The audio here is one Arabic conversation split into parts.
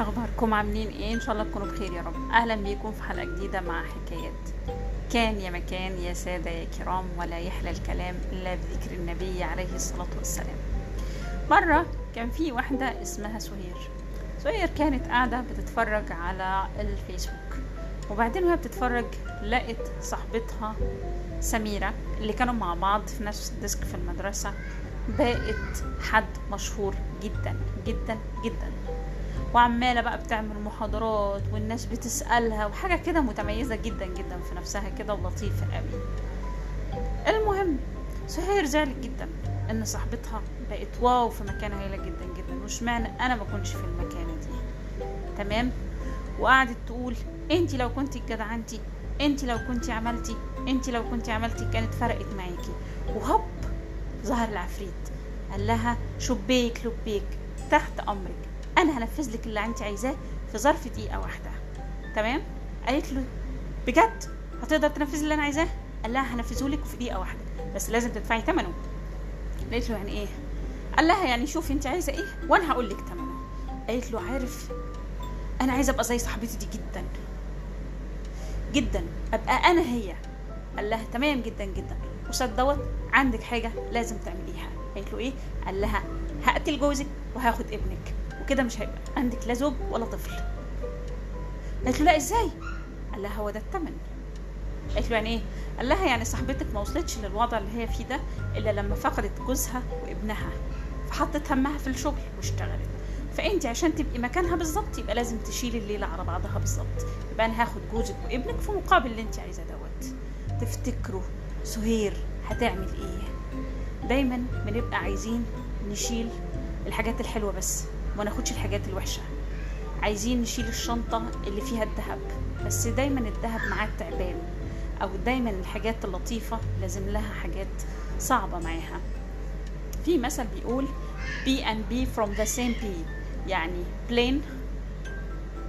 ازيكم عاملين إيه؟ إن شاء الله تكونوا بخير يا رب. أهلا بيكم في حلقة جديدة مع حكايات. كان يا مكان يا سادة يا كرام ولا يحلى الكلام إلا بذكر النبي عليه الصلاة والسلام. مرة كان في واحدة اسمها سهير. سهير كانت قاعدة بتتفرج على الفيسبوك. وبعدين وهي بتتفرج لقت صاحبتها سميرة اللي كانوا مع بعض في نفس الديسك في المدرسة بقت حد مشهور جدا جدا جدا. وعمالة بقى بتعمل محاضرات والناس بتسألها وحاجة كده متميزة جدا جدا في نفسها كده ولطيفة قوي. المهم سهير زعلت جدا إن صاحبتها بقت واو في مكانة هايله جدا جدا واشمعنى أنا ما كنتش في المكانه دي؟ تمام؟ وقعدت تقول انت لو كنت جدعنتي انت لو كنت عملتي انت لو كنت عملتي كانت فرقت معاكي. وهوب ظهر العفريت. قال لها شبيك لبيك تحت أمرك. أنا هنفذ لك اللي أنت عايزاه في ظرف دقيقة واحدة. تمام؟ قالت له بجد؟ هتقدر تنفذ اللي أنا عايزاه؟ قال لها هنفذه لك في دقيقة واحدة بس لازم تدفعي ثمنه قالت له يعني إيه؟ قال لها يعني شوفي أنت عايزة إيه وأنا هقول لك ثمنه قالت له عارف أنا عايزة أبقى زي صاحبتي دي جدا. جدا. أبقى أنا هي. قال لها تمام جدا جدا. قصاد دوت عندك حاجة لازم تعمليها. قالت له إيه؟ قال لها هقتل جوزك وهاخد ابنك. وكده مش هيبقى عندك لا زوج ولا طفل. قالت له لا إزاي؟ قال لها هو ده الثمن قالت له يعني إيه؟ قال لها يعني صاحبتك ما وصلتش للوضع اللي هي فيه ده إلا لما فقدت جوزها وابنها فحطت همها في الشغل واشتغلت. فانت عشان تبقي مكانها بالظبط يبقى لازم تشيلي الليلة على بعضها بالظبط. يبقى أنا هاخد جوزك وابنك في مقابل اللي انت عايزاه دوت. تفتكروا سهير هتعمل إيه؟ دايما بنبقى عايزين نشيل الحاجات الحلوة بس. وما ناخدش الحاجات الوحشة. عايزين نشيل الشنطة اللي فيها الذهب. بس دايما الذهب معاه تعبان أو دايما الحاجات اللطيفة لازم لها حاجات صعبة معاها. في مثل بيقول B and B from the same pea يعني plain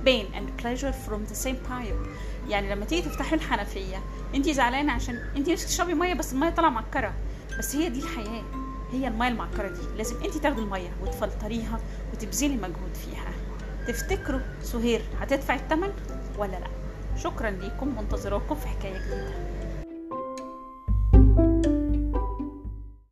pain and pleasure from the same pipe يعني لما تيجي تفتحي الحنفية انت زعلانة عشان انت نفسك تشربي مية بس المية طالعة معكرة. بس هي دي الحياة. هي المية المعكرة دي. لازم انت تاخدي المية وتفلتريها وتبذلي مجهود فيها. تفتكروا سهير هتدفع الثمن ولا لا؟ شكرا ليكم. منتظراكم في حكاية جديدة.